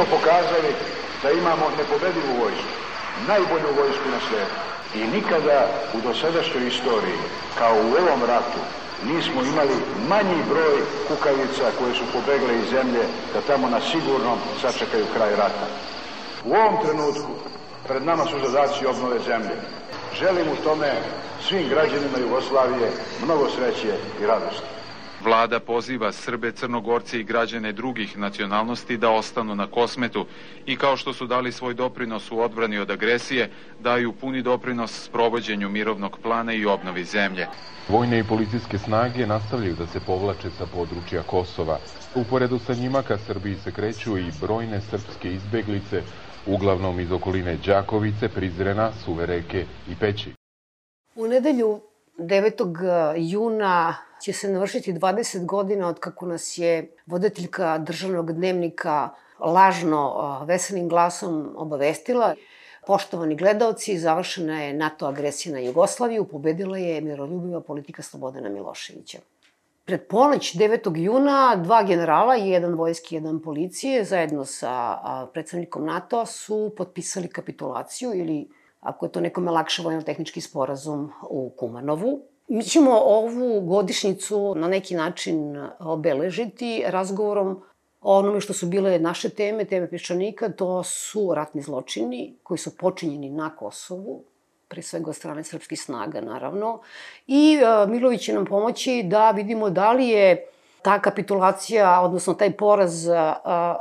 Smo pokazali da imamo nepobedivu vojsku, najbolju vojsku na svijetu. I nikada u dosadašnjoj istoriji, kao u ovom ratu, nismo imali manji broj kukavica koje su pobegle iz zemlje da tamo na sigurnom sačekaju kraj rata. U ovom trenutku pred nama su zadaci obnove zemlje. Želim u tome svim građanima Jugoslavije mnogo sreće i radosti. Vlada poziva Srbe, Crnogorce i građane drugih nacionalnosti da ostanu na kosmetu i kao što su dali svoj doprinos u odbrani od agresije, daju puni doprinos sprovođenju mirovnog plana i obnovi zemlje. Vojne i policijske snage nastavljaju da se povlače sa područja Kosova. Uporedu sa njima ka Srbiji se kreću i brojne srpske izbeglice, uglavnom iz okoline Đakovice, Prizrena, Suvereke i Peći. U nedelju 9. juna će se navršiti 20 godina od kako nas je voditeljka državnog dnevnika lažno veselim glasom obavestila. Poštovani gledalci, završena je NATO agresija na Jugoslaviju, pobedila je miroljubiva politika Slobodana Miloševića. Pred ponoć 9. juna dva generala, jedan vojski, jedan policije, zajedno sa predstavnikom NATO su potpisali kapitulaciju ili ako je to nekome lakše vojno-tehnički sporazum u Kumanovu. Mi ćemo ovu godišnicu na neki način obeležiti razgovorom o onome što su bile naše teme, teme peščanika, to su ratni zločini koji su počinjeni na Kosovu, pre svega od strane srpskih snaga, naravno. I uh, Milović će nam pomoći da vidimo da li je ta kapitulacija, odnosno taj poraz uh,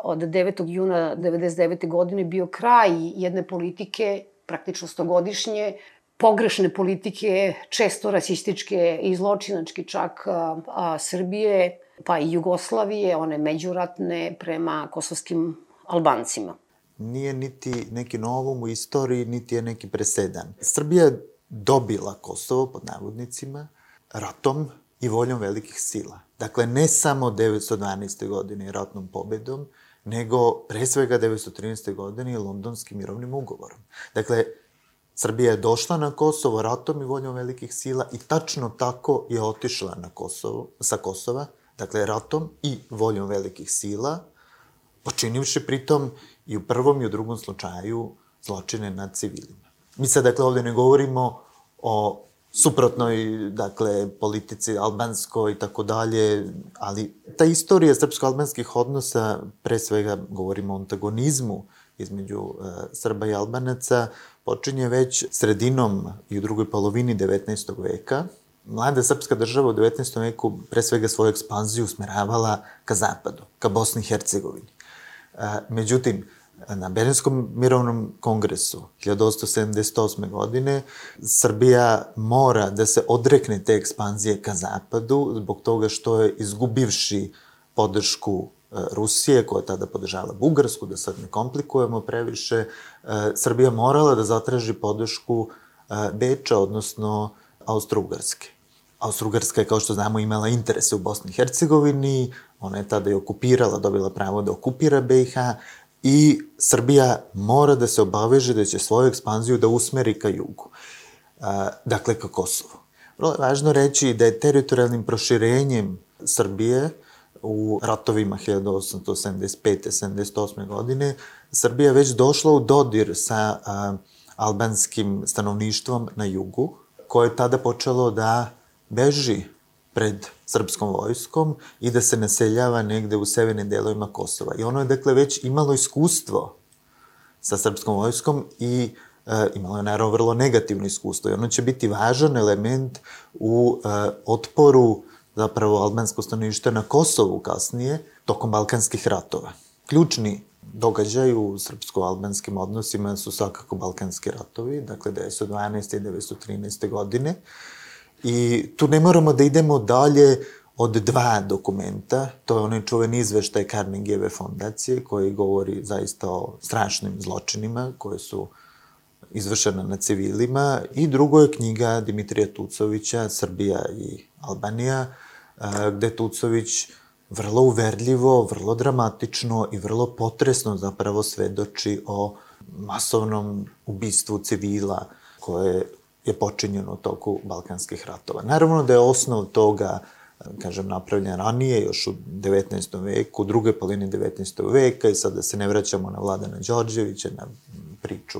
od 9. juna 99. godine bio kraj jedne politike, praktično stogodišnje, pogrešne politike, često rasističke i zločinačke čak a, a, Srbije, pa i Jugoslavije, one međuratne prema kosovskim Albancima. Nije niti neki novum u istoriji, niti je neki presedan. Srbija je dobila Kosovo, pod navodnicima, ratom i voljom velikih sila. Dakle, ne samo 912. godine ratnom pobedom, nego pre svega 913. godine i londonskim mirovnim ugovorom. Dakle, Srbija je došla na Kosovo ratom i voljom velikih sila i tačno tako je otišla na Kosovo, sa Kosova, dakle ratom i voljom velikih sila, počinivši pritom i u prvom i u drugom slučaju zločine nad civilima. Mi sad, dakle, ovde ne govorimo o suprotnoj, dakle, politici albanskoj i tako dalje, ali ta istorija srpsko-albanskih odnosa, pre svega govorimo o antagonizmu između uh, Srba i Albanaca, počinje već sredinom i u drugoj polovini 19. veka. Mlada srpska država u 19. veku pre svega svoju ekspanziju usmeravala ka zapadu, ka Bosni i Hercegovini. Uh, međutim, na Berlinskom mirovnom kongresu 1878. godine Srbija mora da se odrekne te ekspanzije ka zapadu zbog toga što je izgubivši podršku e, Rusije, koja tada podržava Bugarsku, da sad ne komplikujemo previše, e, Srbija morala da zatraži podršku e, Beča, odnosno Austro-Ugarske. Austro-Ugarska je, kao što znamo, imala interese u Bosni i Hercegovini, ona je tada i okupirala, dobila pravo da okupira BiH, i Srbija mora da se obaveže da će svoju ekspanziju da usmeri ka jugu, dakle ka Kosovu. Vrlo je važno reći da je teritorijalnim proširenjem Srbije u ratovima 1875-78. godine Srbija već došla u dodir sa a, albanskim stanovništvom na jugu, koje je tada počelo da beži pred srpskom vojskom i da se naseljava negde u severnim delovima Kosova. I ono je, dakle, već imalo iskustvo sa srpskom vojskom i e, imalo je, naravno, vrlo negativno iskustvo. I ono će biti važan element u e, otporu zapravo albansko stanovništvo na Kosovu kasnije, tokom Balkanskih ratova. Ključni događaj u srpsko-albanskim odnosima su svakako Balkanski ratovi, dakle 1912. i 1913. godine, I tu ne moramo da idemo dalje od dva dokumenta, to je onaj čuveni izveštaj Carnegieve fondacije koji govori zaista o strašnim zločinima koje su izvršena na civilima i drugo je knjiga Dimitrija Tucovića Srbija i Albanija gde Tucović vrlo uverljivo, vrlo dramatično i vrlo potresno zapravo svedoči o masovnom ubistvu civila koje je počinjeno u toku Balkanskih ratova. Naravno da je osnov toga kažem, napravljen ranije, još u 19. veku, u druge poline 19. veka i sad da se ne vraćamo na Vladana Đorđevića, na priču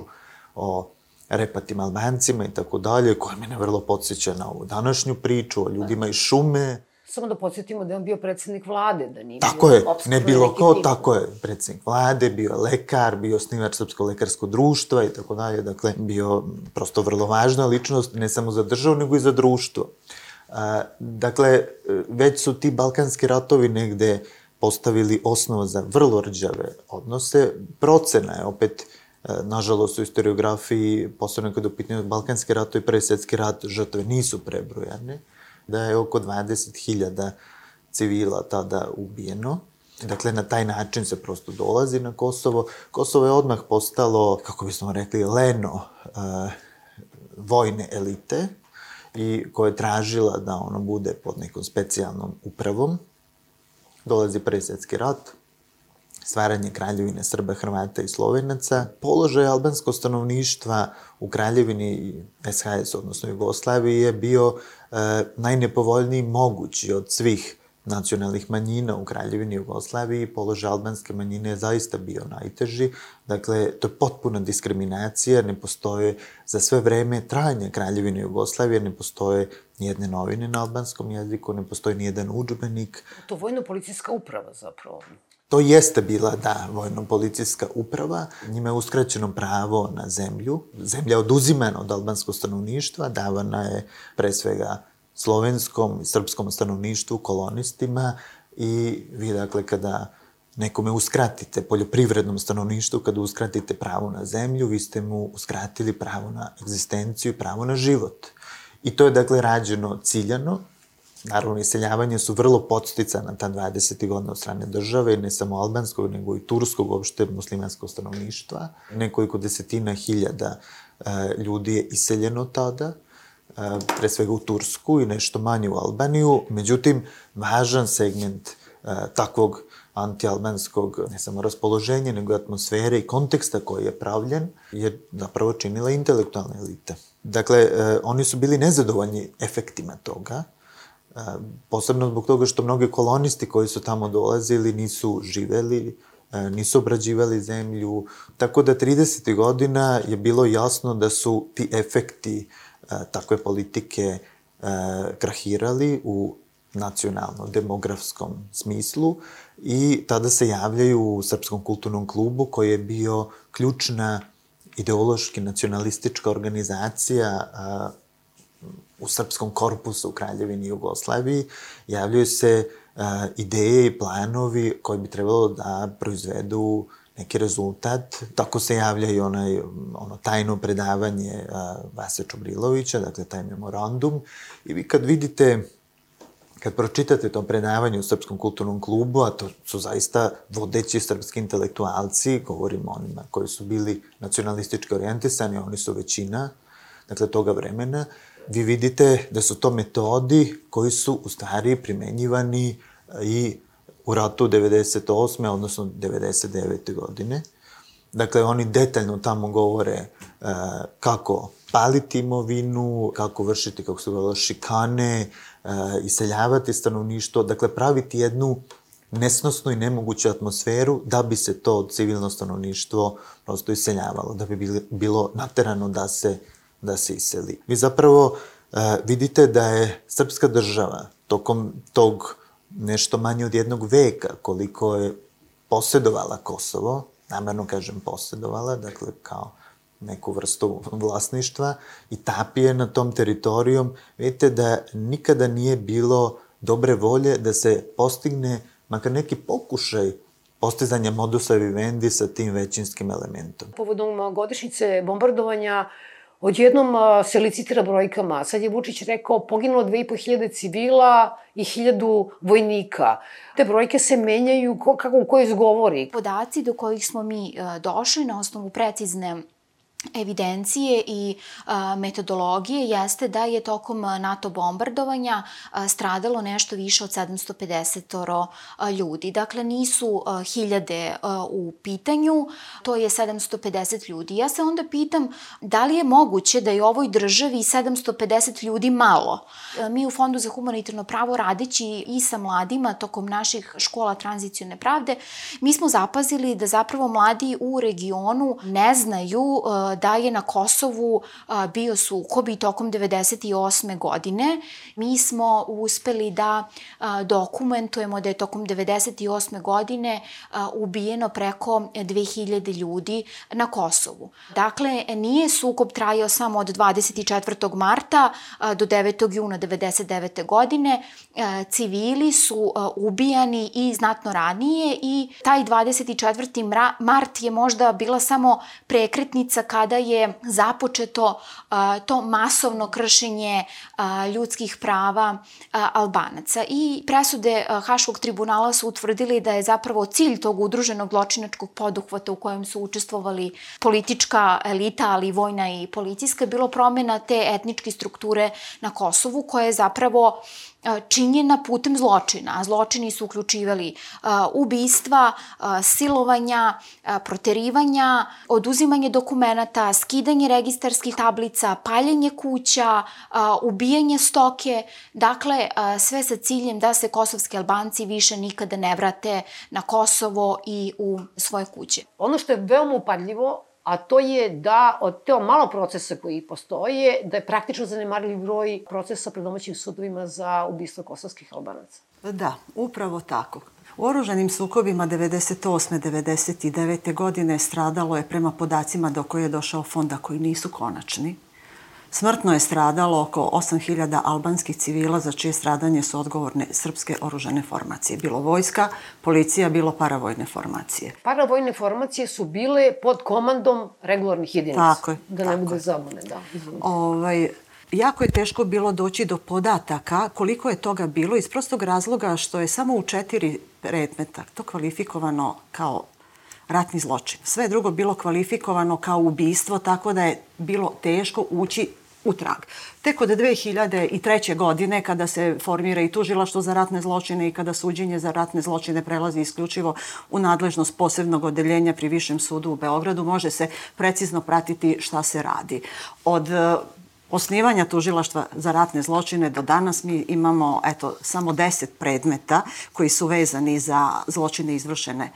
o repatim Albancima i tako dalje, koja mene vrlo podsjeća na ovu današnju priču o ljudima iz šume. Samo da podsjetimo da je on bio predsednik vlade, da nije Tako je, ne bilo ko, tim. tako je, predsednik vlade, bio je lekar, bio osnivač Srpskog lekarskog društva i tako dalje, dakle, bio prosto vrlo važna ličnost, ne samo za državu, nego i za društvo. A, dakle, već su ti balkanski ratovi negde postavili osnovu za vrlo rđave odnose. Procena je opet nažalost, u historiografiji, posebno kada u pitanju Balkanski rat i Prvi svetski rat, žrtve nisu prebrojane, da je oko 20.000 civila tada ubijeno. Dakle, na taj način se prosto dolazi na Kosovo. Kosovo je odmah postalo, kako bismo rekli, leno uh, vojne elite i koja je tražila da ono bude pod nekom specijalnom upravom. Dolazi Prvi svetski rat, stvaranje kraljevine Srba, Hrvata i Slovenaca. Položaj albanskog stanovništva u kraljevini SHS, odnosno Jugoslaviji, je bio e, najnepovoljniji mogući od svih nacionalnih manjina u Kraljevini Jugoslaviji, položaj albanske manjine je zaista bio najteži. Dakle, to je potpuna diskriminacija, ne postoje za sve vreme trajanja Kraljevine Jugoslavije, ne postoje nijedne novine na albanskom jeziku, ne postoji nijedan udžbenik. To vojno-policijska uprava zapravo. To jeste bila, da, vojno-policijska uprava. Njima je uskraćeno pravo na zemlju. Zemlja je oduzimana od albanskog stanovništva, davana je pre svega slovenskom i srpskom stanovništvu, kolonistima i vi, dakle, kada nekome uskratite poljoprivrednom stanovništvu, kada uskratite pravo na zemlju, vi ste mu uskratili pravo na egzistenciju i pravo na život. I to je, dakle, rađeno ciljano, Naravno, iseljavanje su vrlo podsticana ta 20. godina od strane države, ne samo albanskog, nego i turskog, uopšte muslimanskog stanovništva. Nekoliko desetina hiljada e, ljudi je iseljeno tada, e, pre svega u Tursku i nešto manje u Albaniju. Međutim, važan segment e, takvog antialbanskog ne samo raspoloženja, nego atmosfere i konteksta koji je pravljen, je zapravo činila intelektualna elita. Dakle, oni su bili nezadovoljni efektima toga, posebno zbog toga što mnogi kolonisti koji su tamo dolazili nisu živeli, nisu obrađivali zemlju, tako da 30. godina je bilo jasno da su ti efekti takve politike krahirali u nacionalno-demografskom smislu i tada se javljaju u Srpskom kulturnom klubu koji je bio ključna ideološki nacionalistička organizacija u srpskom korpusu u Kraljevini Jugoslaviji javljaju se uh, ideje i planovi koji bi trebalo da proizvedu neki rezultat. Tako se javlja i onaj, ono tajno predavanje uh, Vase Čubrilovića, dakle taj memorandum. I vi kad vidite kad pročitate to predavanje u Srpskom kulturnom klubu, a to su zaista vodeći srpski intelektualci, govorimo onima koji su bili nacionalistički orijentisani, oni su većina, dakle, toga vremena, vi vidite da su to metodi koji su u stvari primenjivani e, i u ratu 98. odnosno 99. godine. Dakle, oni detaljno tamo govore e, kako paliti imovinu, kako vršiti, kako se govorilo, šikane, e, iseljavati stanovništvo, dakle, praviti jednu nesnosnu i nemoguću atmosferu da bi se to civilno stanovništvo prosto iseljavalo, da bi bilo naterano da se da se iseli. Vi zapravo uh, vidite da je srpska država tokom tog nešto manje od jednog veka koliko je posjedovala Kosovo, namerno kažem posjedovala, dakle kao neku vrstu vlasništva i tapije na tom teritorijom, vidite da nikada nije bilo dobre volje da se postigne makar neki pokušaj postizanja modusa vivendi sa tim većinskim elementom. Povodom godišnjice bombardovanja Odjednom se licitira brojkama. Sad je Vučić rekao poginulo 2500 civila i 1000 vojnika. Te brojke se menjaju ko, kako u kojoj izgovori. Podaci do kojih smo mi došli na osnovu precizne evidencije i a, metodologije jeste da je tokom NATO bombardovanja a, stradalo nešto više od 750 a, ljudi. Dakle, nisu a, hiljade a, u pitanju, to je 750 ljudi. Ja se onda pitam da li je moguće da je ovoj državi 750 ljudi malo. A, mi u Fondu za humanitarno pravo radeći i sa mladima tokom naših škola tranzicijone pravde, mi smo zapazili da zapravo mladi u regionu ne znaju a, da je na Kosovu bio sukob i tokom 98. godine mi smo uspeli da dokumentujemo da je tokom 98. godine ubijeno preko 2000 ljudi na Kosovu. Dakle, nije sukob trajao samo od 24. marta do 9. juna 99. godine. Civili su ubijani i znatno ranije i taj 24. mart je možda bila samo prekretnica kada je započeto to masovno kršenje ljudskih prava Albanaca. I presude Haškog tribunala su utvrdili da je zapravo cilj tog udruženog zločinačkog poduhvata u kojem su učestvovali politička elita, ali i vojna i policijska, bilo promena te etničke strukture na Kosovu, koja je zapravo činjena putem zločina. Zločini su uključivali ubistva, silovanja, proterivanja, oduzimanje dokumenta, skidanje registarskih tablica, paljenje kuća, ubijanje stoke, dakle sve sa ciljem da se kosovski Albanci više nikada ne vrate na Kosovo i u svoje kuće. Ono što je veoma upadljivo a to je da od teo malo procesa koji postoje, da je praktično zanemarljiv broj procesa pred domaćim sudovima za ubistvo kosovskih albanaca. Da, upravo tako. U oružanim sukobima 98. 99. godine stradalo je prema podacima do koje je došao fonda koji nisu konačni, Smrtno je stradalo oko 8000 albanskih civila za čije stradanje su odgovorne srpske oružane formacije. Bilo vojska, policija, bilo paravojne formacije. Paravojne formacije su bile pod komandom regularnih jedinica. Tako je. Da ne bude zabune, da. Ovaj, jako je teško bilo doći do podataka koliko je toga bilo iz prostog razloga što je samo u četiri predmeta to kvalifikovano kao ratni zločin. Sve drugo bilo kvalifikovano kao ubistvo, tako da je bilo teško ući u trag. Tek od 2003. godine, kada se formira i tužilaštvo za ratne zločine i kada suđenje za ratne zločine prelazi isključivo u nadležnost posebnog odeljenja pri Višem sudu u Beogradu, može se precizno pratiti šta se radi. Od e, osnivanja tužilaštva za ratne zločine do danas mi imamo eto samo 10 predmeta koji su vezani za zločine izvršene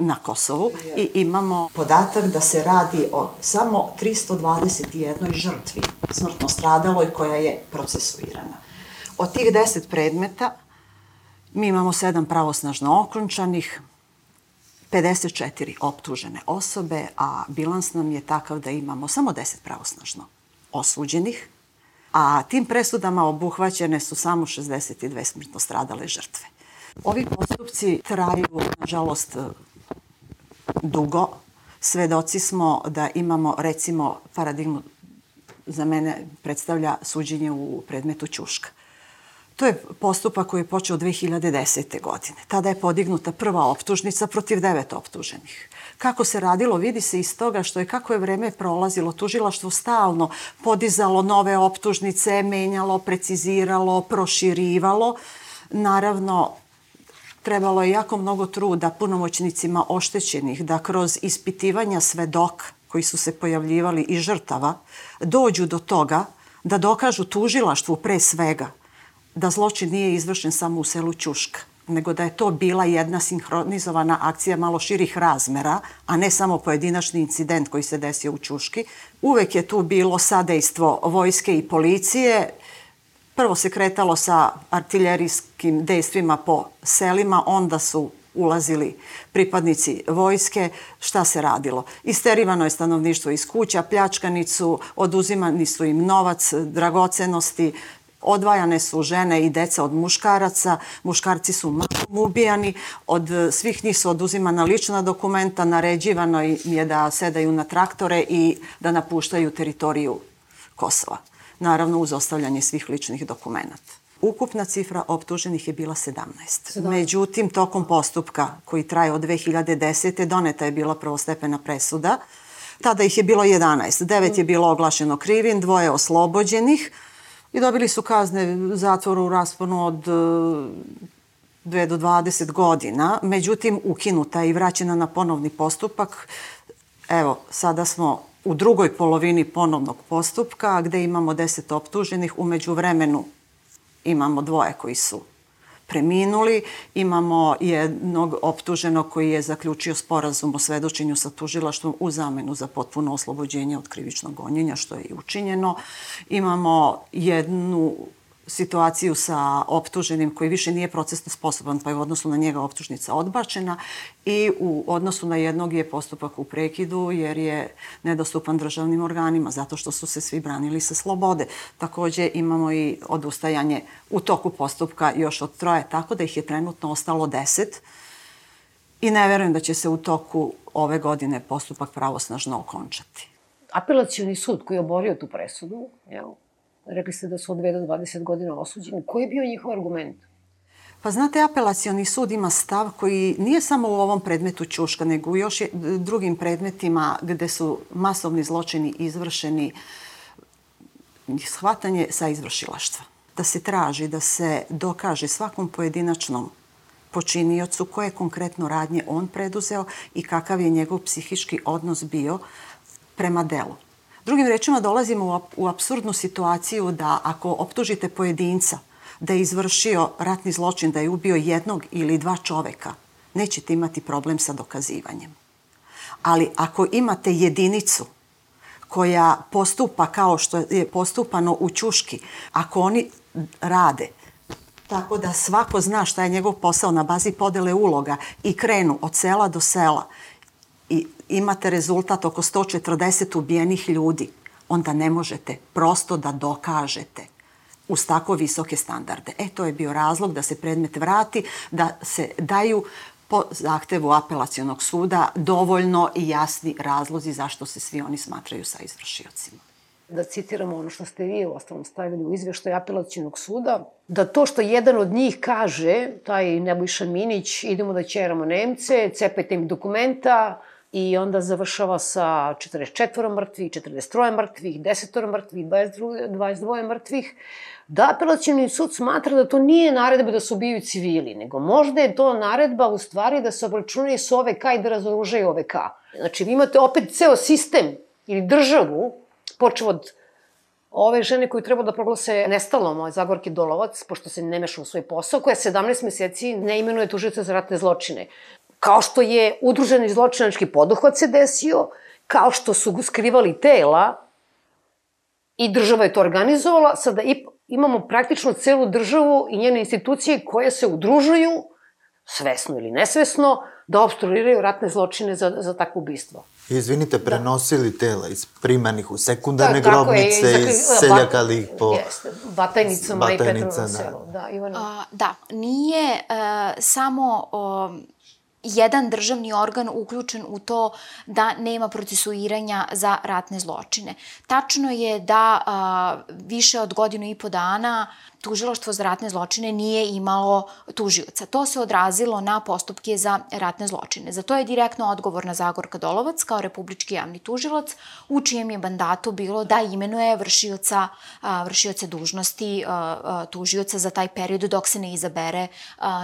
na Kosovu i imamo podatak da se radi o samo 321 žrtvi smrtno stradaloj koja je procesuirana. Od tih 10 predmeta mi imamo sedam pravosnažno okončanih, 54 optužene osobe, a bilans nam je takav da imamo samo 10 pravosnažno osuđenih, a tim presudama obuhvaćene su samo 62 smrtno stradale žrtve. Ovi postupci traju, nažalost, dugo. Svedoci smo da imamo, recimo, paradigmu za mene predstavlja suđenje u predmetu Ćuška. To je postupak koji je počeo 2010. godine. Tada je podignuta prva optužnica protiv devet optuženih. Kako se radilo, vidi se iz toga što je kako je vreme prolazilo, tužilaštvo stalno podizalo nove optužnice, menjalo, preciziralo, proširivalo. Naravno, trebalo je jako mnogo truda punomoćnicima oštećenih da kroz ispitivanja svedoka koji su se pojavljivali i žrtava dođu do toga da dokažu tužilaštvu pre svega da zločin nije izvršen samo u selu Ćuška nego da je to bila jedna sinhronizovana akcija malo širih razmera, a ne samo pojedinačni incident koji se desio u Ćuški. Uvek je tu bilo sadejstvo vojske i policije, Prvo se kretalo sa artiljerijskim dejstvima po selima, onda su ulazili pripadnici vojske, šta se radilo? Isterivano je stanovništvo iz kuća, pljačkani su, oduzimani su im novac, dragocenosti, Odvajane su žene i deca od muškaraca, muškarci su mahom ubijani, od svih njih su oduzimana lična dokumenta, naređivano im je da sedaju na traktore i da napuštaju teritoriju Kosova naravno uz ostavljanje svih ličnih dokumenta. Ukupna cifra optuženih je bila 17. 17. Međutim, tokom postupka koji traje od 2010. doneta je bila prvostepena presuda Tada ih je bilo 11. Devet je bilo oglašeno krivim, dvoje oslobođenih i dobili su kazne zatvora u rasponu od 2 do 20 godina. Međutim, ukinuta i vraćena na ponovni postupak. Evo, sada smo u drugoj polovini ponovnog postupka gde imamo 10 optuženih. Umeđu vremenu imamo dvoje koji su preminuli. Imamo jednog optuženog koji je zaključio sporazum o svedočenju sa tužilaštvom u zamenu za potpuno oslobođenje od krivičnog gonjenja, što je i učinjeno. Imamo jednu situaciju sa optuženim koji više nije procesno sposoban, pa je u odnosu na njega optužnica odbačena i u odnosu na jednog je postupak u prekidu jer je nedostupan državnim organima zato što su se svi branili sa slobode. Takođe imamo i odustajanje u toku postupka još od troje, tako da ih je trenutno ostalo deset i ne verujem da će se u toku ove godine postupak pravosnažno okončati. Apelacioni sud koji je oborio tu presudu, jel, Rekli ste da su od 2 do 20 godina osuđeni. Koji je bio njihov argument? Pa znate, apelacioni sud ima stav koji nije samo u ovom predmetu Ćuška, nego u još drugim predmetima gde su masovni zločini izvršeni shvatanje sa izvršilaštva. Da se traži, da se dokaže svakom pojedinačnom počiniocu koje konkretno radnje on preduzeo i kakav je njegov psihički odnos bio prema delu. Drugim rečima dolazimo u absurdnu situaciju da ako optužite pojedinca da je izvršio ratni zločin, da je ubio jednog ili dva čoveka, nećete imati problem sa dokazivanjem. Ali ako imate jedinicu koja postupa kao što je postupano u Ćuški, ako oni rade tako da svako zna šta je njegov posao na bazi podele uloga i krenu od sela do sela imate rezultat oko 140 ubijenih ljudi, onda ne možete prosto da dokažete uz tako visoke standarde. E, to je bio razlog da se predmet vrati, da se daju po zahtevu apelacionog suda dovoljno i jasni razlozi zašto se svi oni smatraju sa izvršiocima. Da citiramo ono što ste vi u ostalom stavili u izveštaj apelacionog suda, da to što jedan od njih kaže, taj Nebojša Minić, idemo da ćeramo Nemce, cepajte im dokumenta, i onda završava sa 44 mrtvih, 43 mrtvih, 10 mrtvih, 22, 22 mrtvih, da apelacijni sud smatra da to nije naredba da se ubiju civili, nego možda je to naredba u stvari da se obračunaju s OVK i da razoružaju OVK. Znači, vi imate opet ceo sistem ili državu, počeo od ove žene koju treba da proglase nestalom, ovaj Zagorki Dolovac, pošto se ne meša u svoj posao, koja 17 meseci ne imenuje tužica za ratne zločine kao što je udruženi zločinački poduhvat se desio, kao što su skrivali tela i država je to organizovala, sada imamo praktično celu državu i njene institucije koje se udružuju, svesno ili nesvesno, da obstruiraju ratne zločine za, za takvo ubistvo. Izvinite, da. prenosili da. tela iz primarnih u sekundarne da, grobnice, je, iz seljakali ih po... Jeste, Batajnicama i Petrovom da. selu. Da, Ivana. A, da, nije uh, samo... Uh, jedan državni organ uključen u to da nema procesuiranja za ratne zločine. Tačno je da a, više od godinu i po dana tužilaštvo za ratne zločine nije imalo tužioca. To se odrazilo na postupke za ratne zločine. Za to je direktno odgovorna Zagorka Dolovac kao republički javni tužilac, u čijem je mandatu bilo da imenuje vršioca, vršioce dužnosti tužioca za taj period dok se ne izabere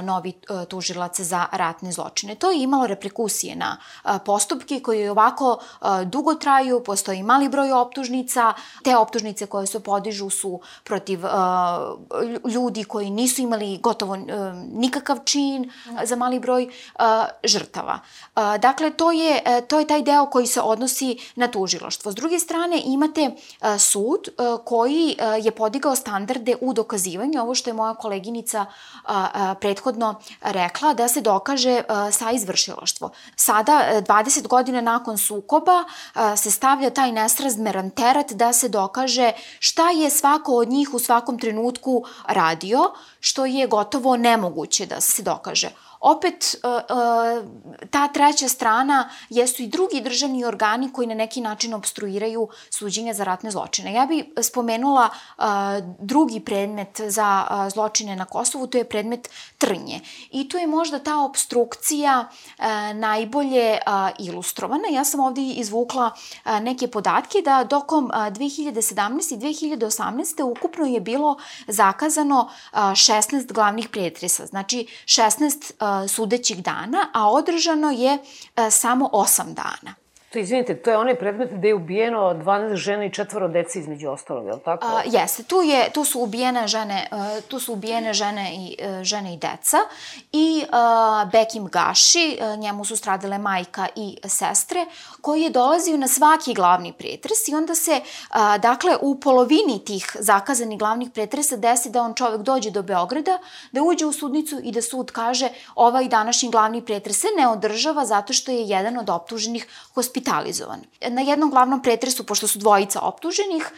novi tužilac za ratne zločine. To je imalo reperkusije na postupke koji ovako dugo traju, postoji mali broj optužnica, te optužnice koje se podižu su protiv ljudi koji nisu imali gotovo uh, nikakav čin za mali broj uh, žrtava. Dakle, to je, to je taj deo koji se odnosi na tužiloštvo. S druge strane, imate sud koji je podigao standarde u dokazivanju, ovo što je moja koleginica prethodno rekla, da se dokaže sa izvršiloštvo. Sada, 20 godina nakon sukoba, se stavlja taj nesrazmeran teret da se dokaže šta je svako od njih u svakom trenutku radio, što je gotovo nemoguće da se dokaže. Opet e, e, ta treća strana jesu i drugi državni organi koji na neki način obstruiraju suđenja za ratne zločine. Ja bih spomenula e, drugi predmet za zločine na Kosovu, to je predmet Trnje. I tu je možda ta obstrukcija najbolje ilustrovana. Ja sam ovde izvukla neke podatke da dokom 2017. i 2018. ukupno je bilo zakazano 16 glavnih pretresa, znači 16 sudećih dana, a održano je samo 8 dana. To, izvinite, to je onaj predmet gde je ubijeno 12 žena i četvoro dece između ostalog, je li tako? A, jeste, tu, je, tu su ubijene žene, uh, tu su ubijene žene i, uh, žene i deca i uh, Bekim Gaši, uh, njemu su stradale majka i sestre, koji je dolazio na svaki glavni pretres i onda se, uh, dakle, u polovini tih zakazanih glavnih pretresa desi da on čovek dođe do Beograda, da uđe u sudnicu i da sud kaže ovaj današnji glavni pretres se ne održava zato što je jedan od optuženih hospitalizovan. Na jednom glavnom pretresu, pošto su dvojica optuženih,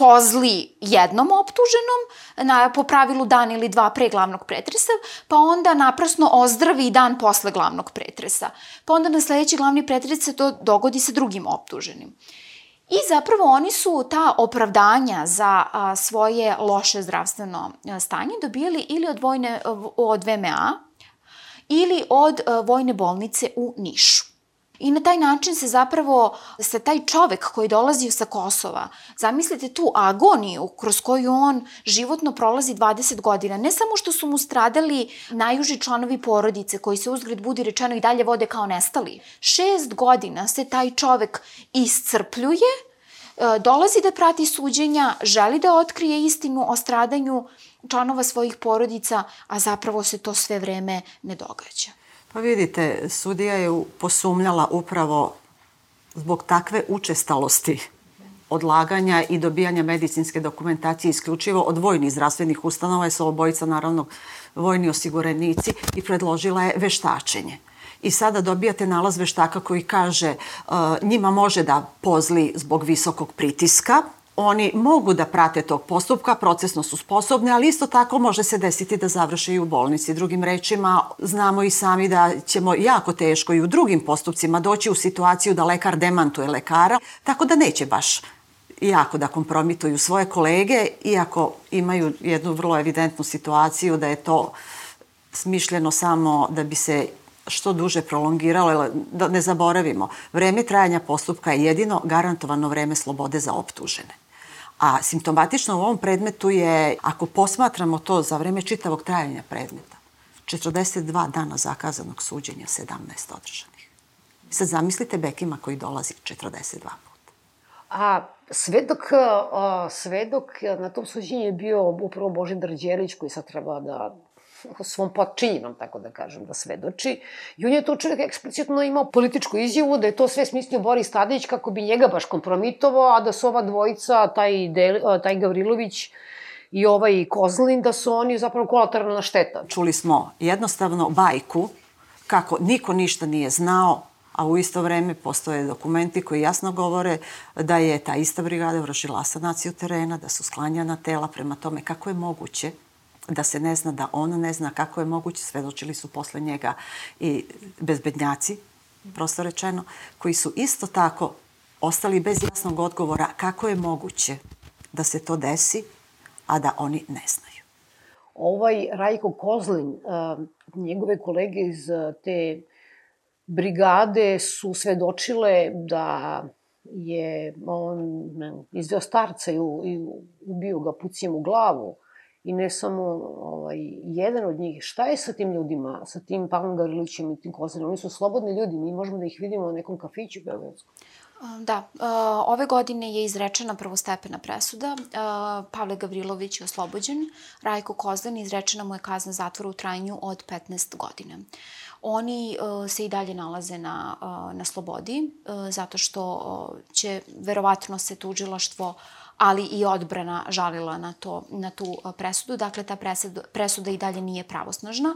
pozli jednom optuženom, na, po pravilu dan ili dva pre glavnog pretresa, pa onda naprasno ozdravi dan posle glavnog pretresa. Pa onda na sledeći glavni pretres se to dogodi sa drugim optuženim. I zapravo oni su ta opravdanja za a, svoje loše zdravstveno stanje dobijali ili od, vojne, od VMA ili od a, vojne bolnice u Nišu. I na taj način se zapravo, se taj čovek koji dolazi sa Kosova, zamislite tu agoniju kroz koju on životno prolazi 20 godina, ne samo što su mu stradali najuži članovi porodice koji se uzgred budi rečeno i dalje vode kao nestali. Šest godina se taj čovek iscrpljuje, e, dolazi da prati suđenja, želi da otkrije istinu o stradanju članova svojih porodica, a zapravo se to sve vreme ne događa. Pa vidite, sudija je posumljala upravo zbog takve učestalosti odlaganja i dobijanja medicinske dokumentacije isključivo od vojnih zdravstvenih ustanova, je su obojica naravno vojni osiguranici i predložila je veštačenje. I sada dobijate nalaz veštaka koji kaže uh, njima može da pozli zbog visokog pritiska, oni mogu da prate tog postupka, procesno su sposobni, ali isto tako može se desiti da završe i u bolnici. Drugim rečima, znamo i sami da ćemo jako teško i u drugim postupcima doći u situaciju da lekar demantuje lekara, tako da neće baš jako da kompromituju svoje kolege, iako imaju jednu vrlo evidentnu situaciju da je to smišljeno samo da bi se što duže prolongiralo, da ne zaboravimo, vreme trajanja postupka je jedino garantovano vreme slobode za optužene. A simptomatično u ovom predmetu je, ako posmatramo to za vreme čitavog trajanja predmeta, 42 dana zakazanog suđenja, 17 održanih. Sad zamislite Bekima koji dolazi 42 puta. A svedok, svedok na tom suđenju je bio upravo Božidar Đelić koji sad treba da svom potčinjenom, tako da kažem, da svedoči. I on je to čovjek eksplicitno imao političku izjavu da je to sve smislio Boris Tadić kako bi njega baš kompromitovao, a da su ova dvojica, taj, Del, taj Gavrilović i ovaj Kozlin, da su oni zapravo kolateralna šteta. Čuli smo jednostavno bajku kako niko ništa nije znao, a u isto vreme postoje dokumenti koji jasno govore da je ta ista brigada vršila asanaciju terena, da su sklanjana tela prema tome kako je moguće da se ne zna, da on ne zna kako je moguće, svedočili su posle njega i bezbednjaci, prosto rečeno, koji su isto tako ostali bez jasnog odgovora kako je moguće da se to desi, a da oni ne znaju. Ovaj Rajko Kozlin, njegove kolege iz te brigade su svedočile da je on izveo starca i ubio ga pucijem u glavu i ne samo ovaj, jedan od njih. Šta je sa tim ljudima, sa tim Pavlom Gavrilovićem i tim Kozanom? Oni su slobodni ljudi, mi možemo da ih vidimo na nekom kafiću u Beogradsku. Da, ove godine je izrečena prvostepena presuda. Pavle Gavrilović je oslobođen, Rajko Kozdan izrečena mu je kazna zatvora u trajanju od 15 godina. Oni se i dalje nalaze na, na slobodi, zato što će verovatno se tužilaštvo uh, ali i odbrana žalila na, to, na tu presudu. Dakle, ta presuda, presuda i dalje nije pravosnažna.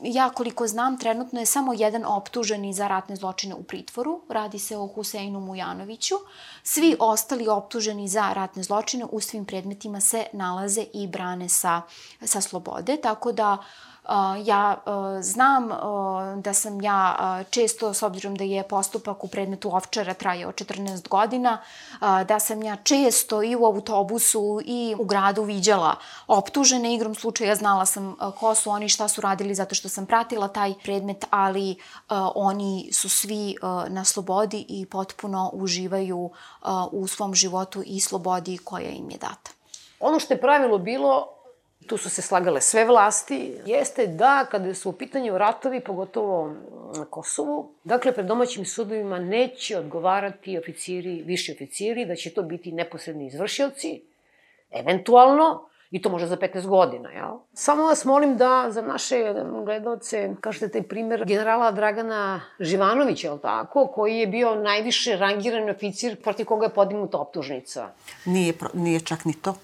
Ja koliko znam, trenutno je samo jedan optuženi za ratne zločine u pritvoru. Radi se o Huseinu Mujanoviću. Svi ostali optuženi za ratne zločine u svim predmetima se nalaze i brane sa, sa slobode. Tako da Ja znam da sam ja često, s obzirom da je postupak u predmetu Ovčara trajao 14 godina, da sam ja često i u autobusu i u gradu viđala optužene. Igrom slučaja znala sam ko su oni, šta su radili, zato što sam pratila taj predmet, ali oni su svi na slobodi i potpuno uživaju u svom životu i slobodi koja im je data. Ono što je pravilo bilo, tu su se slagale sve vlasti, jeste da kada su u pitanju ratovi, pogotovo na Kosovu, dakle pred domaćim sudovima neće odgovarati oficiri, viši oficiri, da će to biti neposredni izvršioci, eventualno, i to može za 15 godina, jel? Samo vas molim da za naše gledalce kažete taj primer generala Dragana Živanovića, jel tako, koji je bio najviše rangiran oficir protiv koga je podignuta optužnica. Nije, nije čak ni to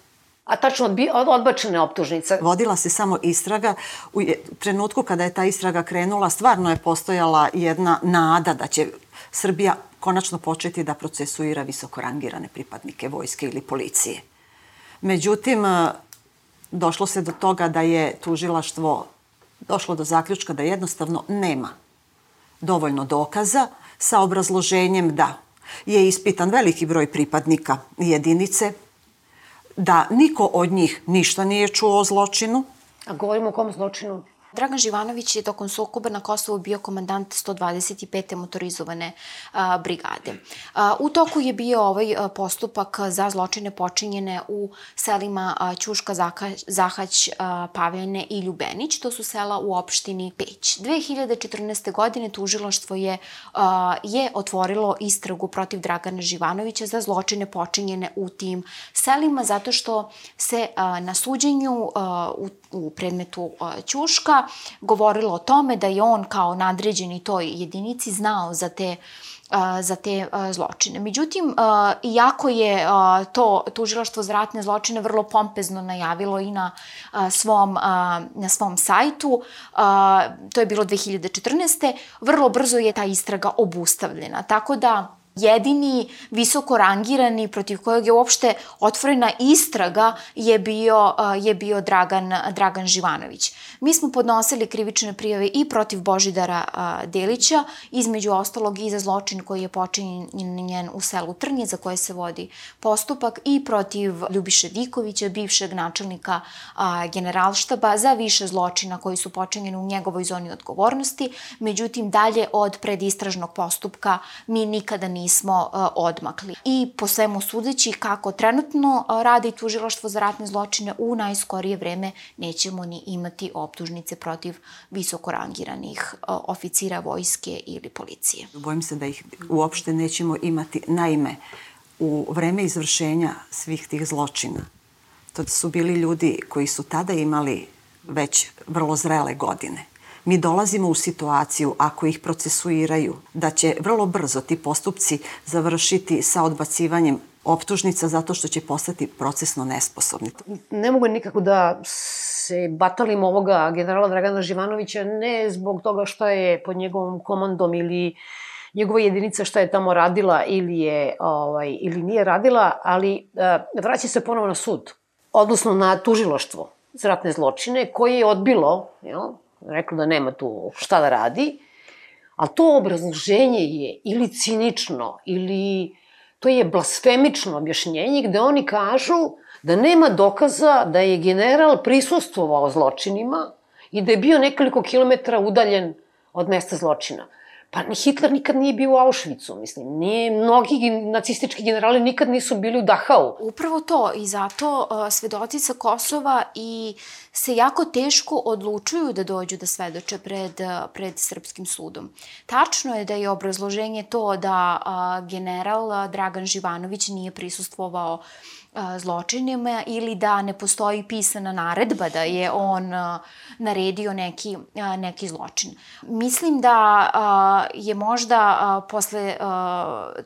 a tačno odbi, odbačene optužnice. Vodila se samo istraga. U trenutku kada je ta istraga krenula, stvarno je postojala jedna nada da će Srbija konačno početi da procesuira visoko rangirane pripadnike vojske ili policije. Međutim, došlo se do toga da je tužilaštvo došlo do zaključka da jednostavno nema dovoljno dokaza sa obrazloženjem da je ispitan veliki broj pripadnika jedinice, da niko od njih ništa nije čuo o zločinu. A govorimo o kom zločinu? Dragan Živanović je tokom sukoba na Kosovu bio komandant 125. motorizovane a, brigade. A, u toku je bio ovaj a, postupak za zločine počinjene u selima a, Ćuška, Zahać, a, Pavljene i Ljubenić. To su sela u opštini Peć. 2014. godine tužiloštvo je, a, je otvorilo istragu protiv Dragana Živanovića za zločine počinjene u tim selima zato što se a, na suđenju a, u u predmetu Ćuška govorilo o tome da je on kao nadređeni toj jedinici znao za te za te zločine. Međutim, iako je to tužilaštvo za ratne zločine vrlo pompezno najavilo i na svom, na svom sajtu, to je bilo 2014. vrlo brzo je ta istraga obustavljena. Tako da jedini visoko rangirani protiv kojeg je uopšte otvorena istraga je bio, je bio Dragan, Dragan Živanović. Mi smo podnosili krivične prijave i protiv Božidara Delića, između ostalog i za zločin koji je počinjen u selu Trnje, za koje se vodi postupak, i protiv Ljubiše Dikovića, bivšeg načelnika generalštaba, za više zločina koji su počinjeni u njegovoj zoni odgovornosti. Međutim, dalje od predistražnog postupka mi nikada nismo nismo uh, odmakli. I po svemu sudeći kako trenutno uh, radi tužilaštvo za ratne zločine, u najskorije vreme nećemo ni imati optužnice protiv visoko rangiranih uh, oficira vojske ili policije. Bojim se da ih uopšte nećemo imati. Naime, u vreme izvršenja svih tih zločina, to su bili ljudi koji su tada imali već vrlo zrele godine mi dolazimo u situaciju, ako ih procesuiraju, da će vrlo brzo ti postupci završiti sa odbacivanjem optužnica zato što će postati procesno nesposobni. Ne mogu nikako da se batalim ovoga generala Dragana Živanovića ne zbog toga što je pod njegovom komandom ili njegova jedinica šta je tamo radila ili je ovaj ili nije radila, ali uh, vraća se ponovo na sud, odnosno na tužiloštvo za ratne zločine koje je odbilo, jel, rekla da nema tu šta da radi, a to obrazloženje je ili cinično, ili to je blasfemično objašnjenje gde oni kažu da nema dokaza da je general prisustvovao zločinima i da je bio nekoliko kilometara udaljen od mesta zločina. Pa Hitler nikad nije bio u Auschwitzu, mislim. Nije, mnogi nacistički generali nikad nisu bili u Dachau. Upravo to i zato uh, svedoci sa Kosova i se jako teško odlučuju da dođu da svedoče pred, uh, pred srpskim sudom. Tačno je da je obrazloženje to da uh, general Dragan Živanović nije prisustvovao uh, zločinima ili da ne postoji pisana naredba da je on naredio neki, neki zločin. Mislim da je možda posle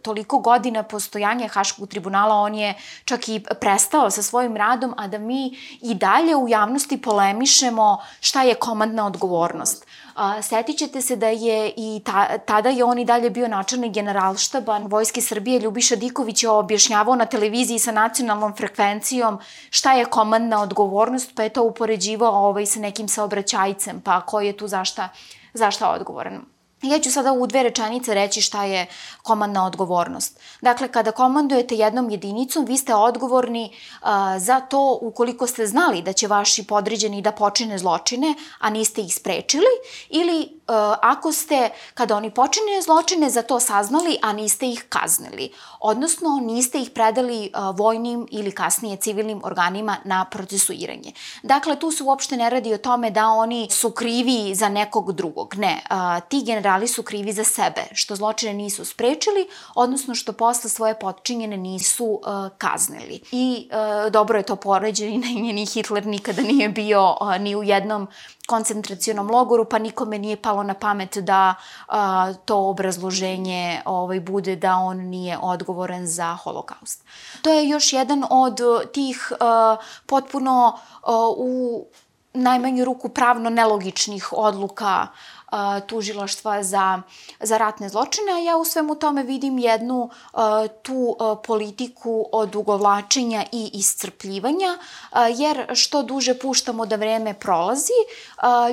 toliko godina postojanja Haškog tribunala on je čak i prestao sa svojim radom, a da mi i dalje u javnosti polemišemo šta je komandna odgovornost. A, setit ćete se da je i ta, tada je on i dalje bio načelnik generalštaba Vojske Srbije. Ljubiša Diković je objašnjavao na televiziji sa nacionalnom frekvencijom šta je komandna odgovornost, pa je to upoređivao ovaj, sa nekim saobraćajcem, pa ko je tu zašta, zašta odgovoran. Ja ću sada u dve rečenice reći šta je komandna odgovornost. Dakle, kada komandujete jednom jedinicom, vi ste odgovorni uh, za to ukoliko ste znali da će vaši podređeni da počine zločine, a niste ih sprečili, ili ako ste, kada oni počine zločine, za to saznali, a niste ih kaznili. Odnosno, niste ih predali uh, vojnim ili kasnije civilnim organima na procesuiranje. Dakle, tu se uopšte ne radi o tome da oni su krivi za nekog drugog. Ne, uh, ti generali su krivi za sebe, što zločine nisu sprečili, odnosno što posle svoje potčinjene nisu kaznili. I dobro je to poređeno, i ni Hitler nikada nije bio ni u jednom koncentracionom logoru, pa nikome nije palo na pamet da uh, to obrazloženje ovaj, bude da on nije odgovoran za holokaust. To je još jedan od tih uh, potpuno uh, u najmanju ruku pravno nelogičnih odluka tužilaštva za, za ratne zločine, a ja u svemu tome vidim jednu tu politiku odugovlačenja i iscrpljivanja, jer što duže puštamo da vreme prolazi,